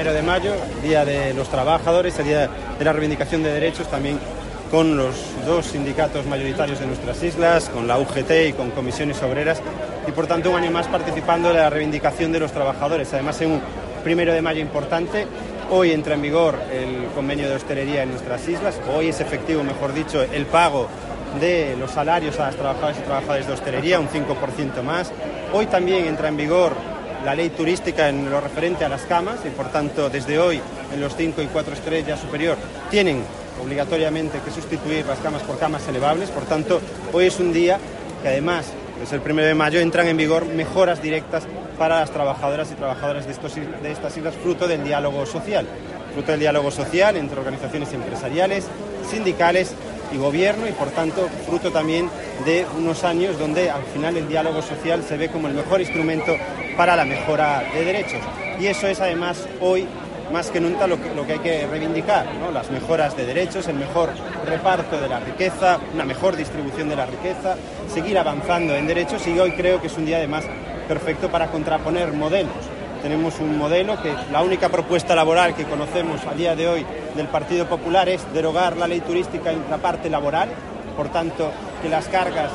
primero de mayo, Día de los Trabajadores, el Día de la Reivindicación de Derechos, también con los dos sindicatos mayoritarios de nuestras islas, con la UGT y con comisiones obreras, y por tanto un año más participando en la reivindicación de los trabajadores. Además, en un primero de mayo importante, hoy entra en vigor el convenio de hostelería en nuestras islas, hoy es efectivo, mejor dicho, el pago de los salarios a las trabajadoras y trabajadores de hostelería, un 5% más. Hoy también entra en vigor la ley turística en lo referente a las camas y por tanto desde hoy en los 5 y 4 estrellas superior tienen obligatoriamente que sustituir las camas por camas elevables. Por tanto, hoy es un día que además, desde el 1 de mayo, entran en vigor mejoras directas para las trabajadoras y trabajadores de, estos, de estas islas, fruto del diálogo social. Fruto del diálogo social entre organizaciones empresariales, sindicales y gobierno y por tanto fruto también de unos años donde al final el diálogo social se ve como el mejor instrumento para la mejora de derechos. Y eso es además hoy más que nunca lo que, hay que reivindicar, las mejoras de derechos, el mejor reparto de la riqueza, una mejor distribución de la riqueza, seguir avanzando en derechos y hoy creo que es un día además perfecto para contraponer modelos. Tenemos un modelo que la única propuesta laboral que conocemos a día de hoy del Partido Popular es derogar la ley turística en la parte laboral, por tanto que las cargas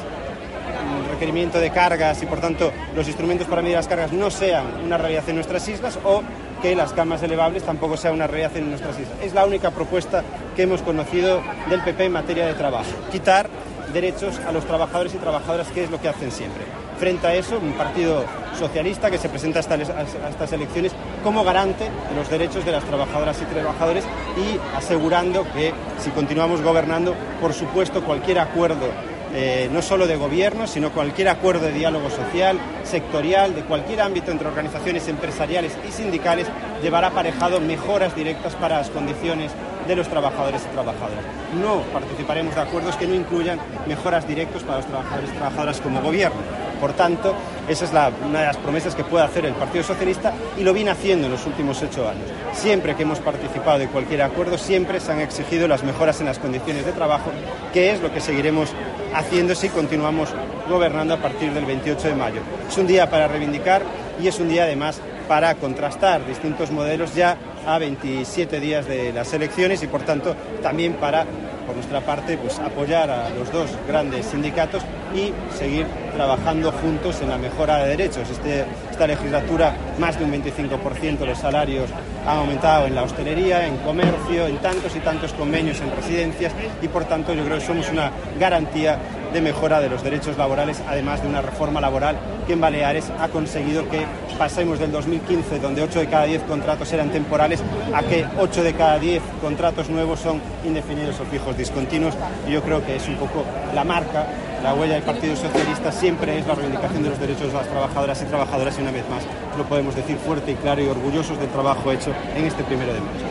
el requerimiento de cargas y por tanto los instrumentos para medir las cargas no sean una realidad en nuestras islas o que las camas elevables tampoco sean una realidad en nuestras islas. Es la única propuesta que hemos conocido del PP en materia de trabajo. Quitar derechos a los trabajadores y trabajadoras, que es lo que hacen siempre. Frente a eso, un partido socialista que se presenta a estas elecciones como garante de los derechos de las trabajadoras y trabajadores y asegurando que si continuamos gobernando, por supuesto, cualquier acuerdo eh, no solo de gobierno, sino cualquier acuerdo de diálogo social, sectorial, de cualquier ámbito entre organizaciones empresariales y sindicales, llevará aparejado mejoras directas para las condiciones de los trabajadores y trabajadoras. No participaremos de acuerdos que no incluyan mejoras directas para los trabajadores y trabajadoras como gobierno. Por tanto, esa es una de las promesas que puede hacer el Partido Socialista y lo viene haciendo en los últimos ocho años. Siempre que hemos participado de cualquier acuerdo, siempre se han exigido las mejoras en las condiciones de trabajo, que es lo que seguiremos haciendo si continuamos gobernando a partir del 28 de mayo. Es un día para reivindicar y es un día además para contrastar distintos modelos ya a 27 días de las elecciones y por tanto también para por nuestra parte, pues apoyar a los dos grandes sindicatos y seguir trabajando juntos en la mejora de derechos. Este, esta legislatura, más de un 25% los salarios han aumentado en la hostelería, en comercio, en tantos y tantos convenios en residencias y, por tanto, yo creo que somos una garantía de mejora de los derechos laborales, además de una reforma laboral que en Baleares ha conseguido que pasemos del 2015, donde 8 de cada 10 contratos eran temporales, a que 8 de cada 10 contratos nuevos son indefinidos o fijos discontinuos. Y yo creo que es un poco la marca, la huella del Partido Socialista siempre es la reivindicación de los derechos de las trabajadoras y trabajadoras y una vez más lo podemos decir fuerte y claro y orgullosos del trabajo hecho en este primero de mayo.